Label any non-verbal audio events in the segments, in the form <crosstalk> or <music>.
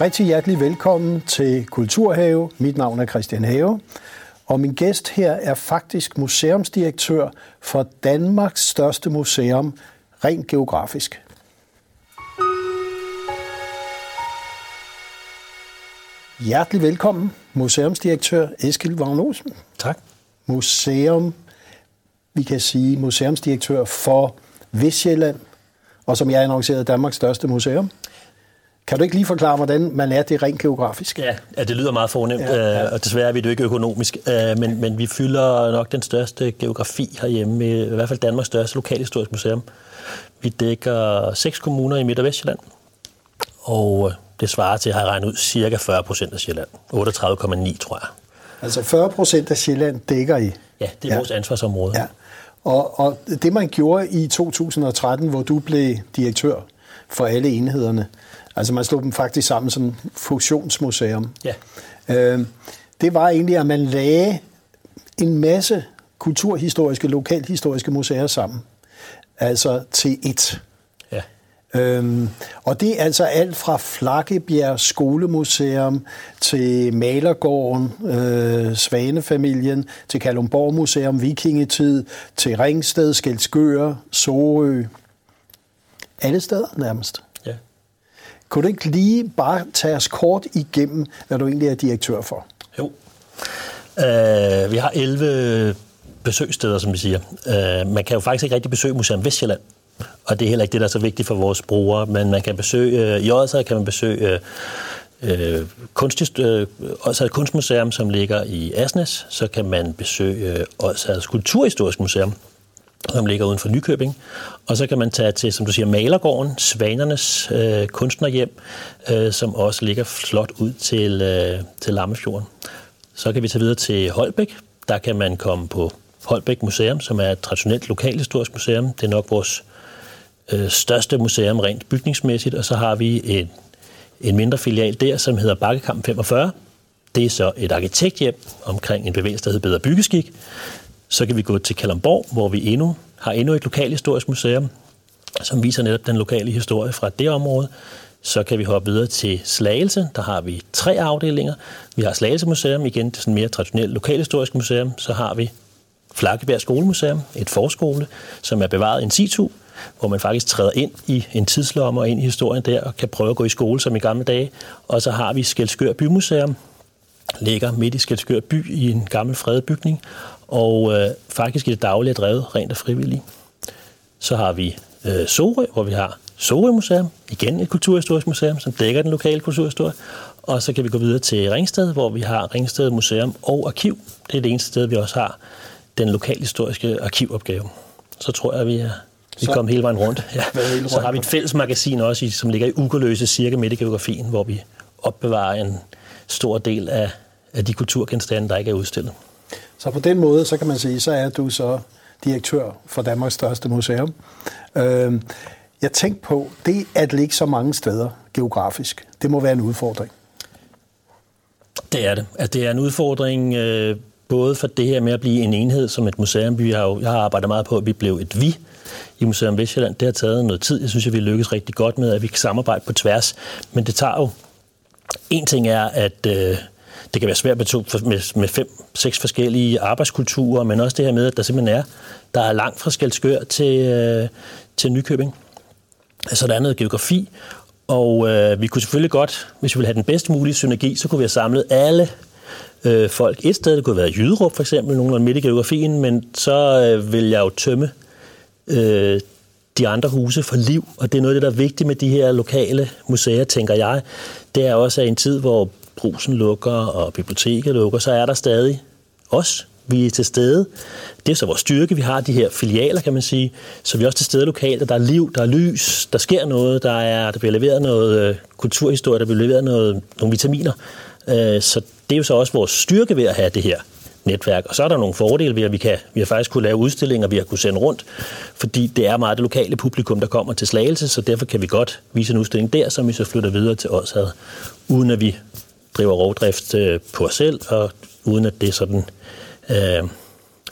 rigtig hjertelig velkommen til Kulturhave. Mit navn er Christian Have, og min gæst her er faktisk museumsdirektør for Danmarks største museum, rent geografisk. Hjertelig velkommen, museumsdirektør Eskil Vagn Tak. Museum, vi kan sige museumsdirektør for Vestjylland, og som jeg annoncerede, Danmarks største museum. Kan du ikke lige forklare, hvordan man er det rent geografisk? Ja, ja det lyder meget fornemt, ja, ja. og desværre er vi det ikke økonomisk, øh, men, men vi fylder nok den største geografi herhjemme, i hvert fald Danmarks største lokalhistorisk museum. Vi dækker seks kommuner i Midt- og Vestjylland, og det svarer til, at jeg regnet ud, cirka 40 procent af Sjælland. 38,9 tror jeg. Altså 40 procent af Sjælland dækker I? Ja, det er ja. vores ansvarsområde. Ja. Og, og det man gjorde i 2013, hvor du blev direktør for alle enhederne, altså man slog dem faktisk sammen som fusionsmuseum, ja. øh, det var egentlig, at man lagde en masse kulturhistoriske, lokalhistoriske museer sammen. Altså til et. Ja. Øhm, og det er altså alt fra Flakkebjerg Skolemuseum til Malergården, øh, Svanefamilien, til Kalumborg Museum, Vikingetid, til Ringsted, Skelskør, Sorø. Alle steder nærmest. Kunne du ikke lige bare tage os kort igennem, hvad du egentlig er direktør for? Jo. Uh, vi har 11 besøgssteder, som vi siger. Uh, man kan jo faktisk ikke rigtig besøge Museum Vestjylland, og det er heller ikke det, der er så vigtigt for vores brugere, men man kan besøge, øh, i Odsad kan man besøge øh, kunst, øh, øh Odsad Kunstmuseum, som ligger i Asnes, så kan man besøge øh, Odsads Kulturhistorisk Museum, som ligger uden for Nykøbing. Og så kan man tage til, som du siger, Malergården, Svanernes øh, kunstnerhjem, øh, som også ligger flot ud til, øh, til Lammefjorden. Så kan vi tage videre til Holbæk. Der kan man komme på Holbæk Museum, som er et traditionelt lokalhistorisk museum. Det er nok vores øh, største museum rent bygningsmæssigt, og så har vi en, en mindre filial der, som hedder Bakkekamp 45. Det er så et arkitekthjem omkring en bevægelse, der hedder Bedre Byggeskik. Så kan vi gå til Kalamborg, hvor vi endnu har endnu et lokalhistorisk museum, som viser netop den lokale historie fra det område. Så kan vi hoppe videre til Slagelse. Der har vi tre afdelinger. Vi har Slagelse Museum, igen det sådan mere traditionelt lokalhistorisk museum. Så har vi Flakkebjerg Skolemuseum, et forskole, som er bevaret in situ, hvor man faktisk træder ind i en tidslomme og ind i historien der, og kan prøve at gå i skole som i gamle dage. Og så har vi Skelskør Bymuseum, ligger midt i Skelskør by i en gammel fredet bygning, og øh, faktisk i det daglige er drevet rent af frivillige. Så har vi øh, Sorø, hvor vi har Sorø Museum, igen et kulturhistorisk museum, som dækker den lokale kulturhistorie. Og så kan vi gå videre til Ringsted, hvor vi har Ringsted Museum og Arkiv. Det er det eneste sted, vi også har den lokalhistoriske arkivopgave. Så tror jeg, vi er vi kom hele vejen rundt. <laughs> Ja. Så har vi et fælles magasin også, i, som ligger i Ugerløse, cirka midt i geografien, hvor vi opbevarer en stor del af, af de kulturgenstande, der ikke er udstillet. Så på den måde, så kan man sige, så er du så direktør for Danmarks største museum. Øh, jeg tænkte på, det at ligge så mange steder geografisk, det må være en udfordring. Det er det. At det er en udfordring, øh, både for det her med at blive en enhed som et museum. Vi har jo, jeg har arbejdet meget på, at vi blev et vi i Museum Vestjylland. Det har taget noget tid. Jeg synes, at vi lykkes rigtig godt med, at vi kan samarbejde på tværs. Men det tager jo... En ting er, at øh, det kan være svært med, med, med fem, seks forskellige arbejdskulturer, men også det her med, at der simpelthen er, der er langt fra Skelskør til, øh, til Nykøbing. Altså, der er noget geografi, og øh, vi kunne selvfølgelig godt, hvis vi ville have den bedst mulige synergi, så kunne vi have samlet alle øh, folk et sted. Det kunne være Jyderup for eksempel, nogen midt i geografien, men så øh, vil jeg jo tømme øh, de andre huse for liv, og det er noget af det, der er vigtigt med de her lokale museer, tænker jeg. Det er også, i en tid, hvor brusen lukker og biblioteket lukker, så er der stadig os, vi er til stede. Det er så vores styrke, vi har de her filialer, kan man sige. Så vi er også til stede lokalt, og der er liv, der er lys, der sker noget, der, er, der bliver leveret noget øh, kulturhistorie, der bliver leveret noget, nogle vitaminer. Øh, så det er jo så også vores styrke ved at have det her netværk. Og så er der nogle fordele ved, at vi, kan, vi har faktisk kunne lave udstillinger, vi har kunne sende rundt, fordi det er meget det lokale publikum, der kommer til Slagelse, så derfor kan vi godt vise en udstilling der, som vi så flytter videre til Odsad, uden at vi driver rovdrift øh, på os selv, og uden at det sådan øh,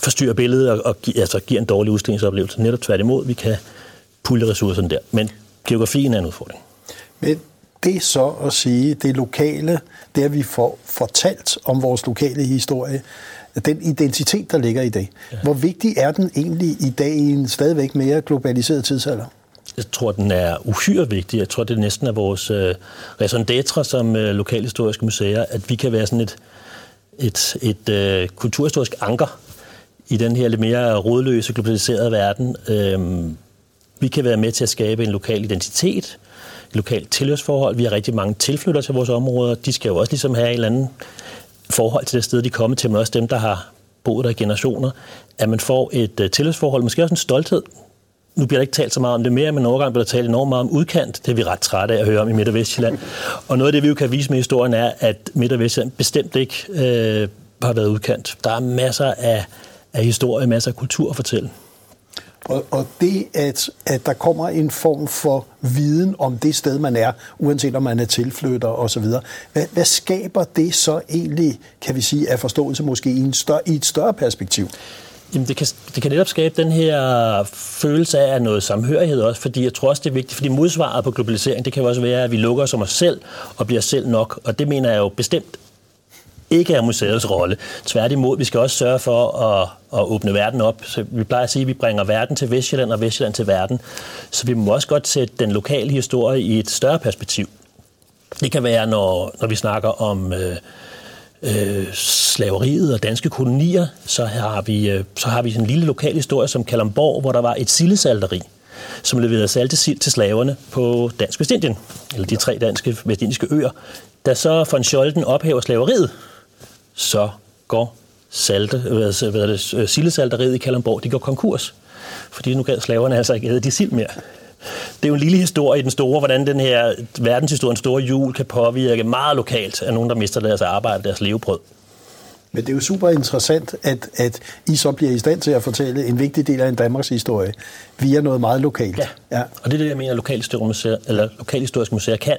forstyrrer billedet og, og altså, giver en dårlig udstillingsoplevelse. Netop tværtimod, vi kan pulje ressourcerne der. Men geografien er en udfordring. Men det så at sige, det lokale, det at vi får fortalt om vores lokale historie, den identitet, der ligger i det. Ja. Hvor vigtig er den egentlig i dag i en stadigvæk mere globaliseret tidsalder? Jeg tror, den er uhyre vigtig. Jeg tror, det næsten er vores øh, raison d'etre som øh, lokalhistoriske museer, at vi kan være sådan et, et, et øh, kulturhistorisk anker i den her lidt mere rodløse, globaliserede verden. Øh, vi kan være med til at skabe en lokal identitet, et lokalt tilhørsforhold. Vi har rigtig mange tilflytter til vores områder. De skal jo også ligesom have en eller anden forhold til det sted, de kommer til, men også dem, der har boet der i generationer, at man får et uh, tilhørsforhold, måske også en stolthed. Nu bliver der ikke talt så meget om det mere, men overgang bliver der talt enormt meget om udkant. Det er vi ret trætte af at høre om i Midt- og Vestjylland. Og noget af det, vi jo kan vise med historien, er, at Midt- og Vestjylland bestemt ikke øh, har været udkant. Der er masser af, af historie, masser af kultur at fortælle. Og, og det, at, at der kommer en form for viden om det sted, man er, uanset om man er tilflytter osv., hvad, hvad skaber det så egentlig, kan vi sige, af forståelse måske i, en større, i et større perspektiv? Jamen, det kan, det kan netop skabe den her følelse af noget samhørighed også, fordi jeg tror også, det er vigtigt, fordi modsvaret på globalisering, det kan jo også være, at vi lukker os om os selv og bliver selv nok, og det mener jeg jo bestemt ikke er museets rolle. Tværtimod, vi skal også sørge for at, at åbne verden op. Så vi plejer at sige, at vi bringer verden til Vestjylland og Vestjylland til verden. Så vi må også godt sætte den lokale historie i et større perspektiv. Det kan være, når, når vi snakker om øh, øh, slaveriet og danske kolonier, så har vi, øh, så har vi en lille lokal historie som Kalamborg, hvor der var et sildesalteri som leverede saltesild til slaverne på Dansk Vestindien, eller de tre danske vestindiske øer. Da så von Scholten ophæver slaveriet, så går salte, øh, hvad, hvad det, øh, sildesalteriet i Kalamborg, de går konkurs. Fordi nu gad slaverne altså ikke æde de sild mere. Det er jo en lille historie i den store, hvordan den her verdenshistoriens store jul kan påvirke meget lokalt af nogen, der mister deres arbejde, deres levebrød. Men det er jo super interessant, at, at I så bliver i stand til at fortælle en vigtig del af en Danmarks historie via noget meget lokalt. Ja, ja. og det er det, jeg mener, at lokalhistoriske museer, eller lokalhistoriske museer kan.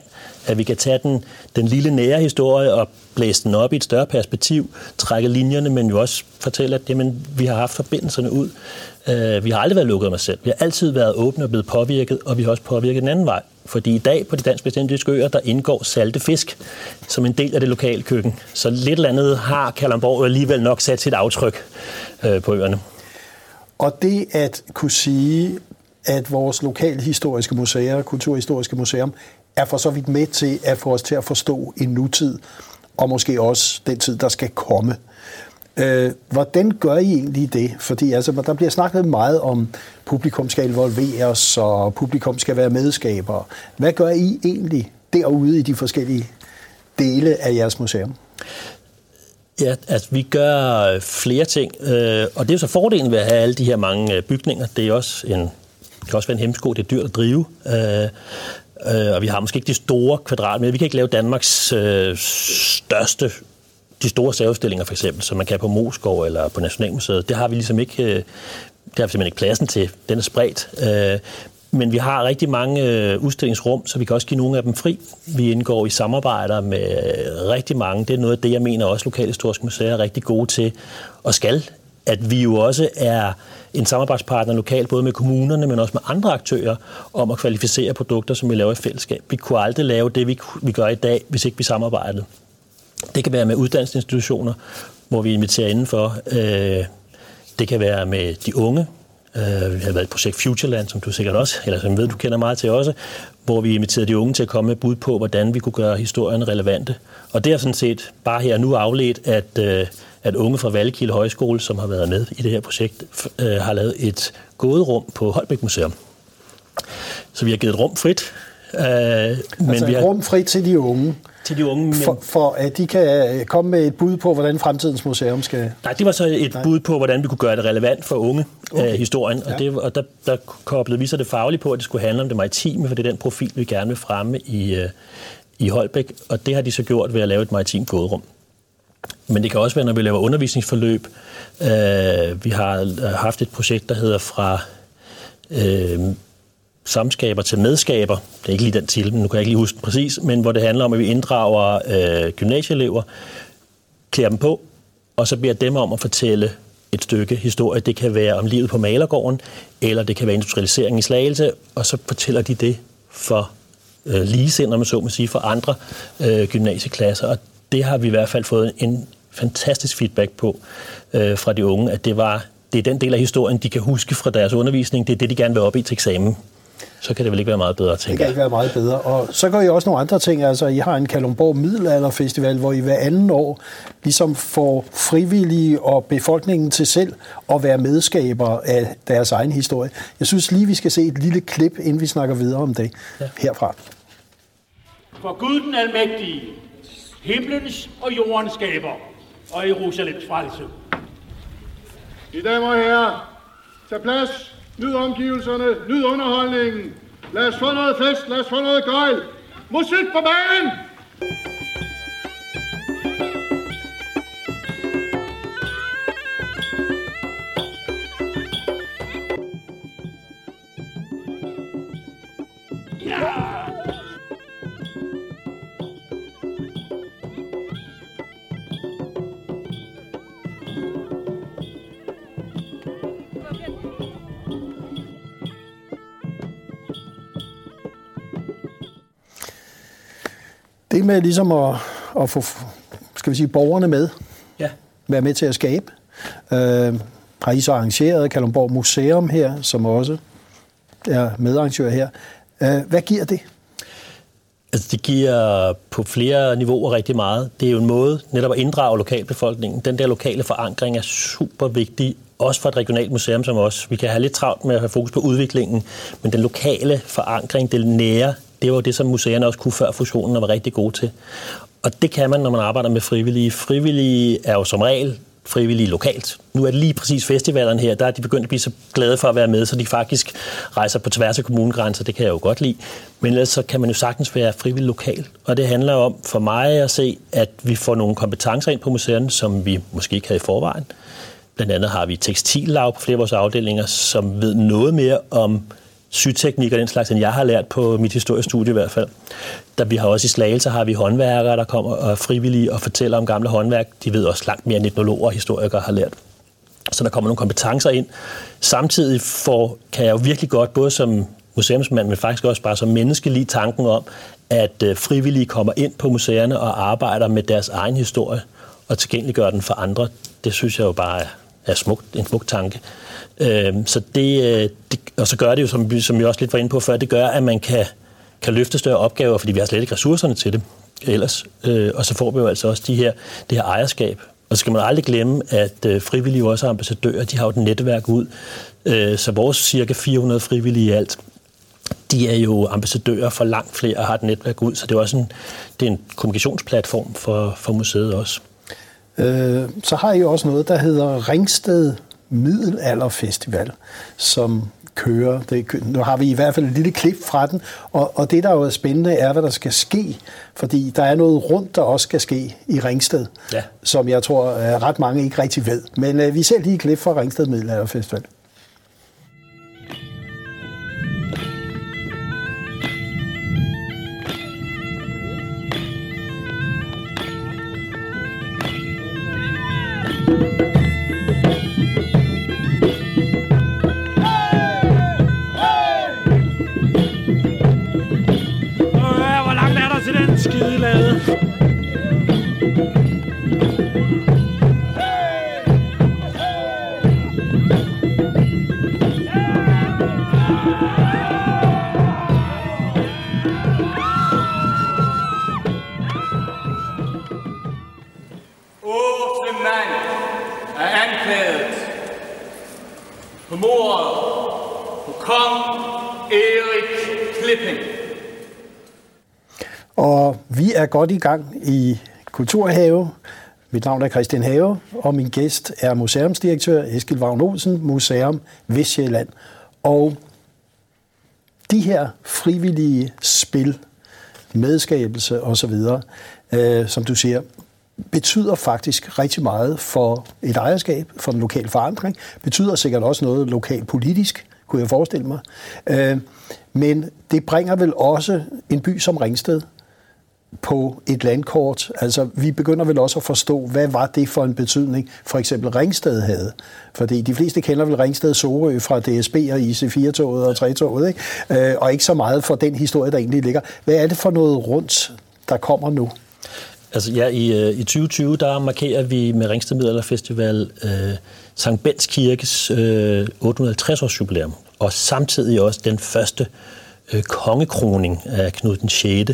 At vi kan tage den, den lille nære historie og blæse den op i et større perspektiv, trække linjerne, men jo også fortælle, at jamen, vi har haft forbindelserne ud. Øh, vi har aldrig været lukket af os selv. Vi har altid været åbne og blevet påvirket, og vi har også påvirket den anden vej. Fordi i dag på de dansk vestindiske øer, der indgår salte fisk som en del af det lokale køkken. Så lidt eller andet har Kalamborg alligevel nok sat sit aftryk øh, på øerne. Og det at kunne sige, at vores lokale historiske museer, kulturhistoriske museum, er for så vidt med til at få os til at forstå en nutid, og måske også den tid, der skal komme. Øh, hvordan gør I egentlig det? Fordi altså, der bliver snakket meget om, publikum skal involveres, og publikum skal være medskaber. Hvad gør I egentlig derude i de forskellige dele af jeres museum? Ja, altså vi gør øh, flere ting, øh, og det er jo så fordelen ved at have alle de her mange øh, bygninger. Det er også en, det kan også være en hemsko, det er dyrt at drive. Øh, øh og vi har måske ikke de store kvadratmeter. Vi kan ikke lave Danmarks største de store særudstillinger for eksempel, som man kan på Moskov eller på Nationalmuseet, det har vi ligesom ikke, øh, det har vi simpelthen ikke pladsen til. Den er spredt. Øh, men vi har rigtig mange øh, udstillingsrum, så vi kan også give nogle af dem fri. Vi indgår i samarbejder med rigtig mange. Det er noget af det, jeg mener også Lokalhistoriske Museer er rigtig gode til og skal. At vi jo også er en samarbejdspartner lokalt, både med kommunerne, men også med andre aktører, om at kvalificere produkter, som vi laver i fællesskab. Vi kunne aldrig lave det, vi, vi gør i dag, hvis ikke vi samarbejdede. Det kan være med uddannelsesinstitutioner, hvor vi inviterer indenfor. Øh, det kan være med de unge, Uh, vi har været i projekt Futureland, som du sikkert også, eller som ved, du kender meget til også, hvor vi inviterede de unge til at komme med bud på, hvordan vi kunne gøre historien relevante. Og det er sådan set bare her nu afledt, at, uh, at unge fra Valkilde Højskole, som har været med i det her projekt, uh, har lavet et gåderum på Holbæk Museum. Så vi har givet et rum frit. Altså men vi har, rum frit til de unge? Til de unge. Men... For, for at de kan komme med et bud på, hvordan fremtidens museum skal... Nej, det var så et Nej. bud på, hvordan vi kunne gøre det relevant for unge, okay. uh, historien. Ja. Og, det, og der, der koblede vi så det faglige på, at det skulle handle om det maritime, for det er den profil, vi gerne vil fremme i, uh, i Holbæk. Og det har de så gjort ved at lave et maritimt gåderum. Men det kan også være, når vi laver undervisningsforløb. Uh, vi har haft et projekt, der hedder fra... Uh, samskaber til medskaber. Det er ikke lige den til, men nu kan jeg ikke lige huske præcis, men hvor det handler om, at vi inddrager øh, gymnasieelever, klæder dem på, og så beder dem om at fortælle et stykke historie. Det kan være om livet på Malergården, eller det kan være industrialiseringen i Slagelse, og så fortæller de det for øh, ligesindede, når man så må sige, for andre øh, gymnasieklasser. Og det har vi i hvert fald fået en fantastisk feedback på øh, fra de unge, at det var det er den del af historien, de kan huske fra deres undervisning. Det er det, de gerne vil op i til eksamen. Så kan det vel ikke være meget bedre, tænker Det kan ikke være meget bedre. Og så gør I også nogle andre ting. Altså, I har en Kalumborg Middelalderfestival, hvor I hver anden år ligesom får frivillige og befolkningen til selv at være medskaber af deres egen historie. Jeg synes lige, vi skal se et lille klip, inden vi snakker videre om det ja. herfra. For Gud den almægtige, himlens og jordens skaber og Jerusalems frelse. I damer og herrer, tag plads, nyd omgivelserne, nyd underholdningen. Lad os få noget fest, lad os få noget gøjl. Musik på banen! Det med ligesom at, at få skal vi sige, borgerne med, Ja. være med til at skabe. Øh, har I så arrangeret Kalundborg Museum her, som også er medarrangør her. Øh, hvad giver det? Altså, det giver på flere niveauer rigtig meget. Det er jo en måde netop at inddrage lokalbefolkningen. Den der lokale forankring er super vigtig, også for et regionalt museum som os. Vi kan have lidt travlt med at have fokus på udviklingen, men den lokale forankring, det nære, det var jo det, som museerne også kunne før fusionen og var rigtig gode til. Og det kan man, når man arbejder med frivillige. Frivillige er jo som regel frivillige lokalt. Nu er det lige præcis festivalerne her, der er de begyndt at blive så glade for at være med, så de faktisk rejser på tværs af kommunegrænser. Det kan jeg jo godt lide. Men ellers så kan man jo sagtens være frivillig lokal. Og det handler om for mig at se, at vi får nogle kompetencer ind på museerne, som vi måske ikke havde i forvejen. Blandt andet har vi tekstillag på flere af vores afdelinger, som ved noget mere om syteknik og den slags, end jeg har lært på mit historiestudie i hvert fald. Der vi har også i Slagelse har vi håndværkere, der kommer og er frivillige og fortæller om gamle håndværk. De ved også langt mere end etnologer og historikere har lært. Så der kommer nogle kompetencer ind. Samtidig får, kan jeg jo virkelig godt, både som museumsmand, men faktisk også bare som menneske, lige tanken om, at øh, frivillige kommer ind på museerne og arbejder med deres egen historie og tilgængeliggør den for andre. Det synes jeg jo bare er, er smukt, en smuk tanke. Øh, så det, øh, det, og så gør det jo, som, som jeg også lidt var inde på før, det gør, at man kan, kan løfte større opgaver, fordi vi har slet ikke ressourcerne til det ellers. Øh, og så får vi jo altså også de her, det her ejerskab. Og så skal man aldrig glemme, at øh, frivillige også er ambassadører. De har jo et netværk ud. Øh, så vores cirka 400 frivillige i alt, de er jo ambassadører for langt flere og har et netværk ud. Så det er også en, det er en kommunikationsplatform for, for museet også. Øh, så har I jo også noget, der hedder Ringsted Middelalderfestival, som kører. Det, nu har vi i hvert fald et lille klip fra den, og, og det, der jo er spændende, er, hvad der skal ske, fordi der er noget rundt, der også skal ske i Ringsted, Ja. som jeg tror, øh, ret mange ikke rigtig ved. Men øh, vi ser lige et klip fra Ringsted Middelalderfestival. På mordet på kong Erik Klipping. Og vi er godt i gang i Kulturhave. Mit navn er Christian Have, og min gæst er museumsdirektør Eskil Vagn Olsen, Museum Vestjylland. Og de her frivillige spil, medskabelse osv., øh, som du siger, betyder faktisk rigtig meget for et ejerskab, for den lokale forandring. Betyder sikkert også noget lokalt politisk, kunne jeg forestille mig. Øh, men det bringer vel også en by som Ringsted på et landkort. Altså, vi begynder vel også at forstå, hvad var det for en betydning, for eksempel Ringsted havde. Fordi de fleste kender vel Ringsted Sorø fra DSB og IC4-toget og 3-toget, ikke? Øh, og ikke så meget for den historie, der egentlig ligger. Hvad er det for noget rundt, der kommer nu? Altså ja, i, øh, i 2020, der markerer vi med Ringsted Middelalderfestival øh, Sankt Bens Kirkes øh, 850-års jubilæum, og samtidig også den første øh, kongekroning af Knud den 6.,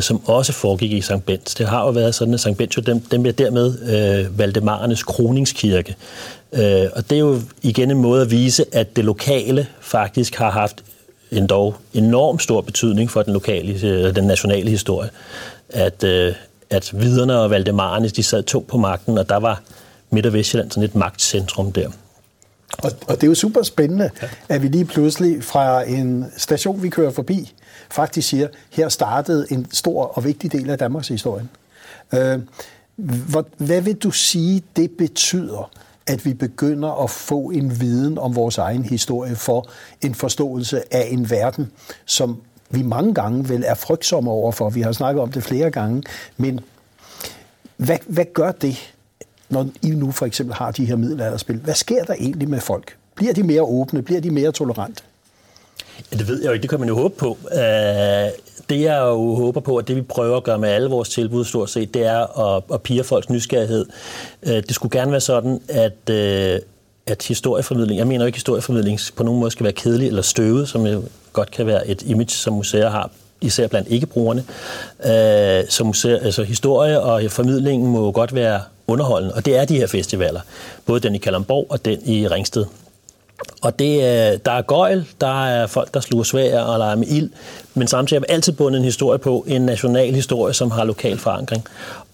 som også foregik i Sankt Bens. Det har jo været sådan, at Bens jo dem, dem bliver dermed øh, Valdemarernes kroningskirke. Øh, og det er jo igen en måde at vise, at det lokale faktisk har haft en dog enormt stor betydning for den lokale, øh, den nationale historie. At, øh, at viderne og Valdemarerne, de sad to på magten, og der var Midt- og Vestjylland sådan et magtcentrum der. Og, og det er jo super spændende, ja. at vi lige pludselig fra en station, vi kører forbi, faktisk siger, her startede en stor og vigtig del af Danmarks historie. Øh, hvad, vil du sige, det betyder, at vi begynder at få en viden om vores egen historie for en forståelse af en verden, som vi mange gange vel er frygtsomme overfor. Vi har snakket om det flere gange, men hvad, hvad gør det, når I nu for eksempel har de her middelalderspil? Hvad sker der egentlig med folk? Bliver de mere åbne? Bliver de mere tolerante? Ja, det ved jeg jo ikke. Det kan man jo håbe på. Øh, det jeg jo håber på, og det vi prøver at gøre med alle vores tilbud stort set, det er at, at pige folks nysgerrighed. Øh, det skulle gerne være sådan, at, øh, at historieformidling, jeg mener jo ikke, at historieformidling på nogen måde skal være kedelig eller støvet, som jo godt kan være et image, som museer har især blandt ikke-brugerne. Uh, så museer, altså historie og formidlingen må godt være underholdende, og det er de her festivaler. Både den i Kalamborg og den i Ringsted. Og det, øh, der er gøjl, der er folk, der sluger svær og leger med ild, men samtidig er vi altid bundet en historie på, en national historie, som har lokal forankring.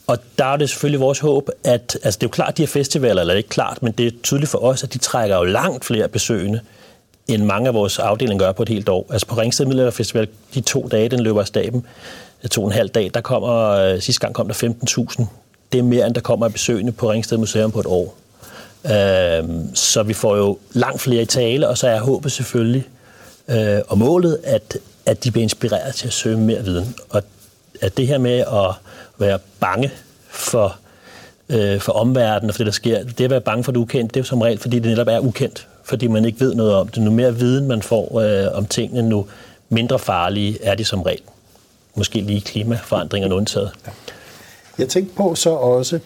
Og der er det selvfølgelig vores håb, at altså det er jo klart, at de her festivaler, eller det er ikke klart, men det er tydeligt for os, at de trækker jo langt flere besøgende, end mange af vores afdelinger gør på et helt år. Altså på Ringsted Middelalder Festival, de to dage, den løber af staben, to og en halv dag, der kommer, øh, sidste gang kom der 15.000. Det er mere, end der kommer af besøgende på Ringsted Museum på et år. Øhm, så vi får jo langt flere i tale, og så er håbet selvfølgelig øh, og målet, at, at de bliver inspireret til at søge mere viden. Og at det her med at være bange for, øh, for omverdenen og for det, der sker, det at være bange for det ukendte, det er jo som regel, fordi det netop er ukendt, fordi man ikke ved noget om det. Nu mere viden man får øh, om tingene, nu mindre farlige er de som regel. Måske lige klimaforandringerne undtaget. Jeg tænkte på så også,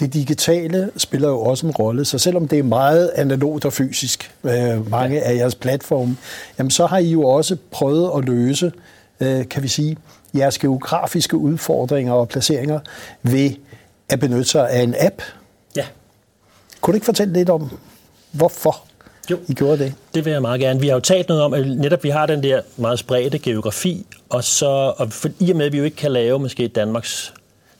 det digitale spiller jo også en rolle, så selvom det er meget analogt og fysisk, øh, mange af jeres platforme, jamen så har I jo også prøvet at løse, øh, kan vi sige, jeres geografiske udfordringer og placeringer ved at benytte sig af en app. Ja. Kunne du ikke fortælle lidt om, hvorfor jo. I gjorde det? Det vil jeg meget gerne. Vi har jo talt noget om, at netop vi har den der meget spredte geografi, og så og for, i og med, at vi jo ikke kan lave måske Danmarks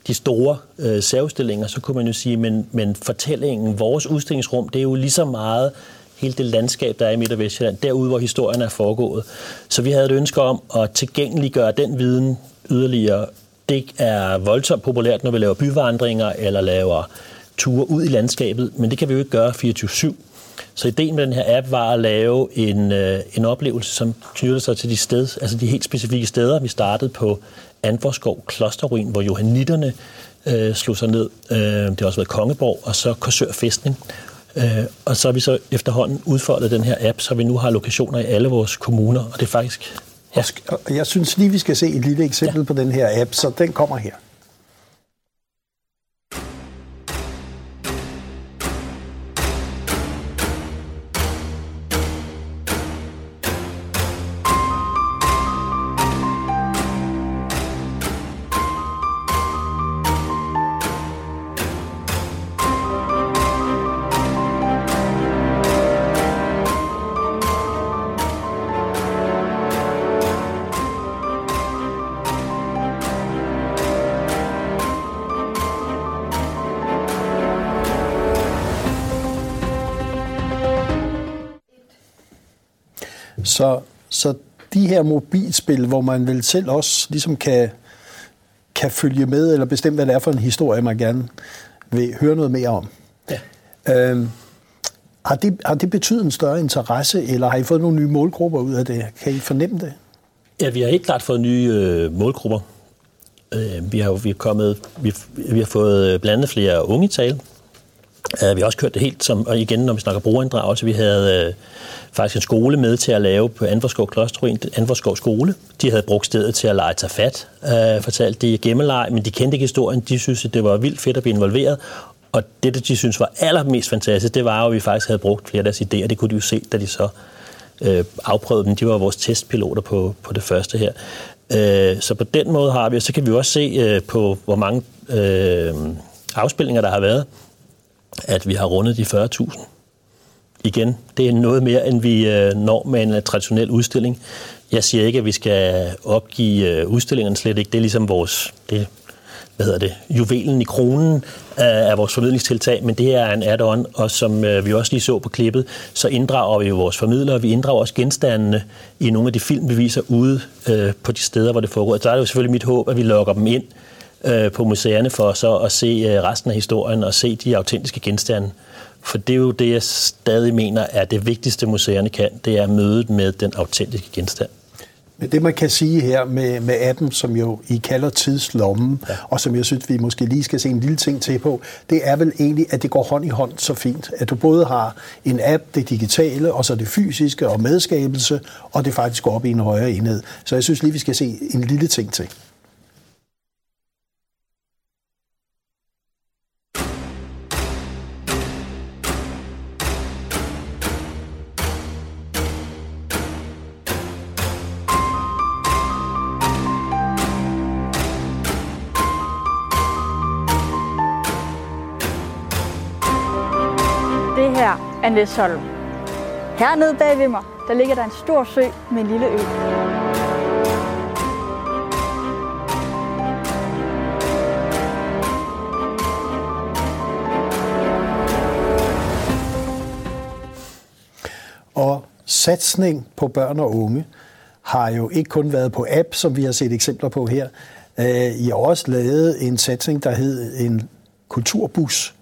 de store øh, særudstillinger, så kunne man jo sige, men, men fortællingen, vores udstillingsrum, det er jo lige så meget hele det landskab, der er i Midt- og Vestjylland, derude, hvor historien er foregået. Så vi havde et ønske om at tilgængeliggøre den viden yderligere. Det er voldsomt populært, når vi laver byvandringer eller laver ture ud i landskabet, men det kan vi jo ikke gøre 24-7. Så ideen med den her app var at lave en, øh, en oplevelse, som knytter sig til de, sted, altså de helt specifikke steder. Vi startede på Anforskov Klosterruin, hvor johanitterne øh, slog sig ned. Øh, det har også været Kongeborg, og så Korsør Fæstning. Øh, og så har vi så efterhånden udfoldet den her app, så vi nu har lokationer i alle vores kommuner, og det er faktisk... Ja. Jeg synes lige, vi skal se et lille eksempel ja. på den her app, så den kommer her. Så, så de her mobilspil, hvor man vel selv også ligesom kan, kan følge med, eller bestemme, hvad det er for en historie, man gerne vil høre noget mere om. Ja. Øhm, har, det, har det betydet en større interesse, eller har I fået nogle nye målgrupper ud af det? Kan I fornemme det? Ja, vi har helt klart fået nye øh, målgrupper. Øh, vi har vi er kommet, vi, vi har fået blandet flere unge i tale. Øh, vi har også kørt det helt som, og igen, når vi snakker brugerinddragelse, vi havde øh, faktisk en skole med til at lave på Anforskov Klosterruin, Anforskov skole. De havde brugt stedet til at lege sig fat, øh, fortalte de gemmeleg, men de kendte ikke historien. De synes, at det var vildt fedt at blive involveret, og det, de synes var allermest fantastisk, det var jo, at vi faktisk havde brugt flere af deres idéer. Det kunne de jo se, da de så øh, afprøvede dem. De var vores testpiloter på, på det første her. Øh, så på den måde har vi, og så kan vi også se øh, på, hvor mange øh, afspilninger, der har været, at vi har rundet de 40.000. Igen, det er noget mere, end vi øh, når med en øh, traditionel udstilling. Jeg siger ikke, at vi skal opgive øh, udstillingerne slet ikke. Det er ligesom vores, det, hvad hedder det, juvelen i kronen af vores formidlingstiltag, men det er en add-on, og som vi også lige så på klippet, så inddrager vi jo vores formidlere, vi inddrager også genstandene i nogle af de film, vi viser ude på de steder, hvor det foregår. Så er det jo selvfølgelig mit håb, at vi lokker dem ind øh, på museerne for så at se øh, resten af historien og se de autentiske genstande. For det er jo det, jeg stadig mener er det vigtigste, museerne kan, det er mødet med den autentiske genstand. Men det, man kan sige her med, med appen, som jo I kalder tidslommen, ja. og som jeg synes, vi måske lige skal se en lille ting til på, det er vel egentlig, at det går hånd i hånd så fint. At du både har en app, det digitale, og så det fysiske og medskabelse, og det faktisk går op i en højere enhed. Så jeg synes lige, vi skal se en lille ting til. Næsholm. Hernede bag ved mig, der ligger der en stor sø med en lille ø. Og satsning på børn og unge har jo ikke kun været på app, som vi har set eksempler på her. Øh, I har også lavet en satsning, der hed en kulturbus,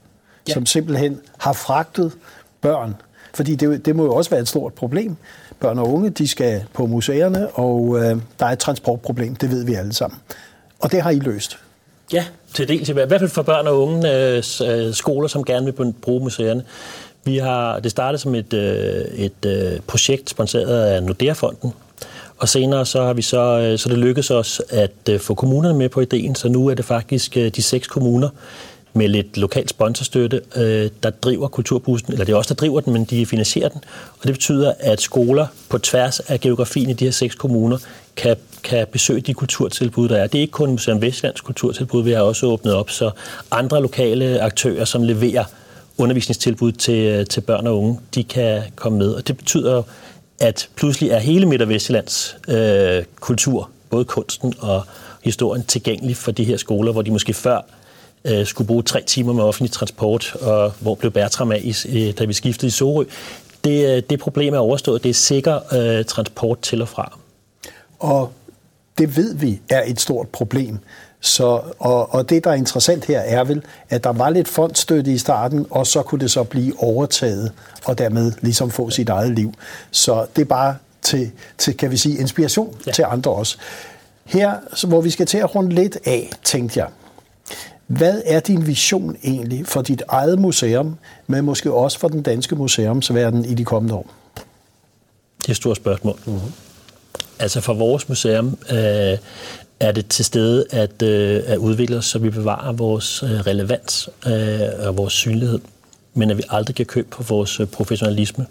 ja. som simpelthen har fragtet børn. Fordi det, det må jo også være et stort problem. Børn og unge, de skal på museerne, og øh, der er et transportproblem, det ved vi alle sammen. Og det har I løst. Ja, til dels. I hvert fald for børn og unge øh, øh skoler, som gerne vil bruge museerne. Vi har, det startede som et, øh, et øh, projekt sponsoreret af Nordea-fonden, og senere så har vi så, øh, så det lykkedes os at øh, få kommunerne med på ideen, så nu er det faktisk øh, de seks kommuner, med lidt lokal sponsorstøtte, øh, der driver kulturbussen, eller det er også der driver den, men de finansierer den. Og det betyder, at skoler på tværs af geografien i de her seks kommuner kan, kan besøge de kulturtilbud, der er. Det er ikke kun Museum Vestlands kulturtilbud, vi har også åbnet op, så andre lokale aktører, som leverer undervisningstilbud til, øh, til børn og unge, de kan komme med. Og det betyder, at pludselig er hele Midt- og Vestjyllands øh, kultur, både kunsten og historien, tilgængelig for de her skoler, hvor de måske før øh, skulle bruge tre timer med offentlig transport, og hvor blev Bertram af, i, da vi skiftede i Sorø. Det, øh, det problem er overstået. Det er sikker øh, transport til og fra. Og det ved vi er et stort problem. Så, og, og det, der er interessant her, er vel, at der var lidt fondstøtte i starten, og så kunne det så blive overtaget, og dermed ligesom få sit eget liv. Så det er bare til, til kan vi sige, inspiration ja. til andre også. Her, hvor vi skal til at runde lidt af, tænkte jeg, hvad er din vision egentlig for dit eget museum, men måske også for den danske museumsverden i de kommende år? Det er et stort spørgsmål. Mm-hmm. Altså for vores museum øh, er det til stede at, øh, at udvikle os, så vi bevarer vores øh, relevans øh, og vores synlighed, men at vi aldrig kan købe på vores øh, professionalisme.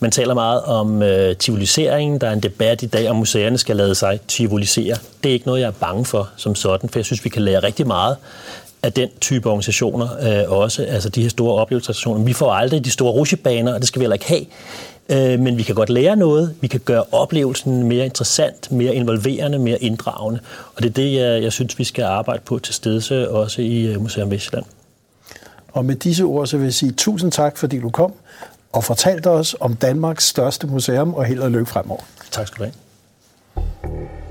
Man taler meget om øh, tivoliseringen. Der er en debat i dag, om museerne skal lade sig tivolisere. Det er ikke noget, jeg er bange for som sådan, for jeg synes, vi kan lære rigtig meget af den type organisationer øh, også, altså de her store oplevelsesorganisationer. Vi får aldrig de store rusjebaner, og det skal vi heller ikke have. Øh, men vi kan godt lære noget. Vi kan gøre oplevelsen mere interessant, mere involverende, mere inddragende. Og det er det, jeg, jeg synes, vi skal arbejde på til stede også i øh, Museum Vestland. Og med disse ord så vil jeg sige tusind tak, fordi du kom og fortalte os om Danmarks største museum, og held og lykke fremover. Tak skal du have.